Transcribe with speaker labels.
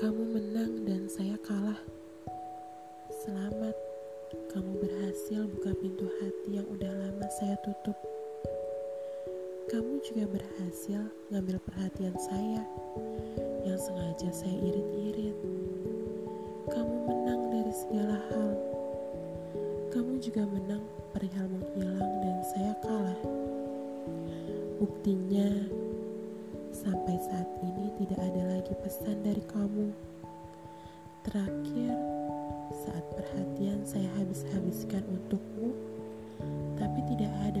Speaker 1: Kamu menang dan saya kalah. Selamat, kamu berhasil buka pintu hati yang udah lama saya tutup. Kamu juga berhasil ngambil perhatian saya yang sengaja saya irit-irit. Kamu menang dari segala hal. Kamu juga menang perihal menghilang dan saya kalah. Buktinya, Sampai saat ini tidak ada lagi pesan dari kamu. Terakhir, saat perhatian saya habis-habiskan untukmu, tapi tidak ada